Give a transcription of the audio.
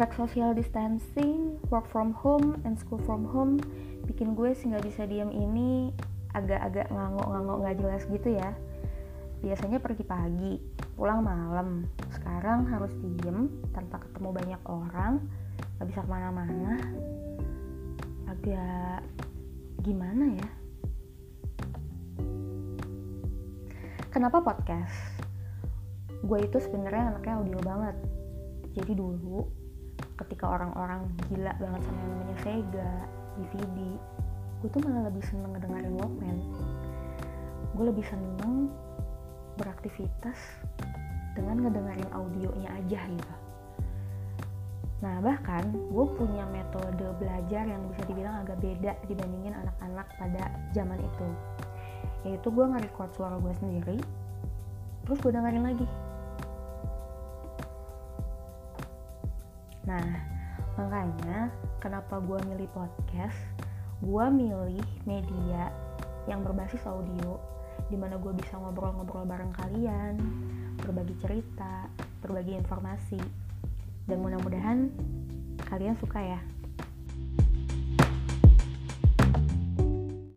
efek social distancing, work from home, and school from home bikin gue sih nggak bisa diem ini agak-agak ngangok-ngangok nggak jelas gitu ya. Biasanya pergi pagi, pulang malam. Sekarang harus diem tanpa ketemu banyak orang, nggak bisa ke mana-mana. Agak gimana ya? Kenapa podcast? Gue itu sebenarnya anaknya audio banget. Jadi dulu ketika orang-orang gila banget sama yang namanya Sega, DVD, gue tuh malah lebih seneng ngedengerin Walkman. Gue lebih seneng beraktivitas dengan ngedengerin audionya aja gitu. Nah bahkan gue punya metode belajar yang bisa dibilang agak beda dibandingin anak-anak pada zaman itu yaitu gue nge-record suara gue sendiri terus gue dengerin lagi nah makanya kenapa gue milih podcast? Gue milih media yang berbasis audio di mana gue bisa ngobrol-ngobrol bareng kalian berbagi cerita berbagi informasi. Dan mudah-mudahan kalian suka ya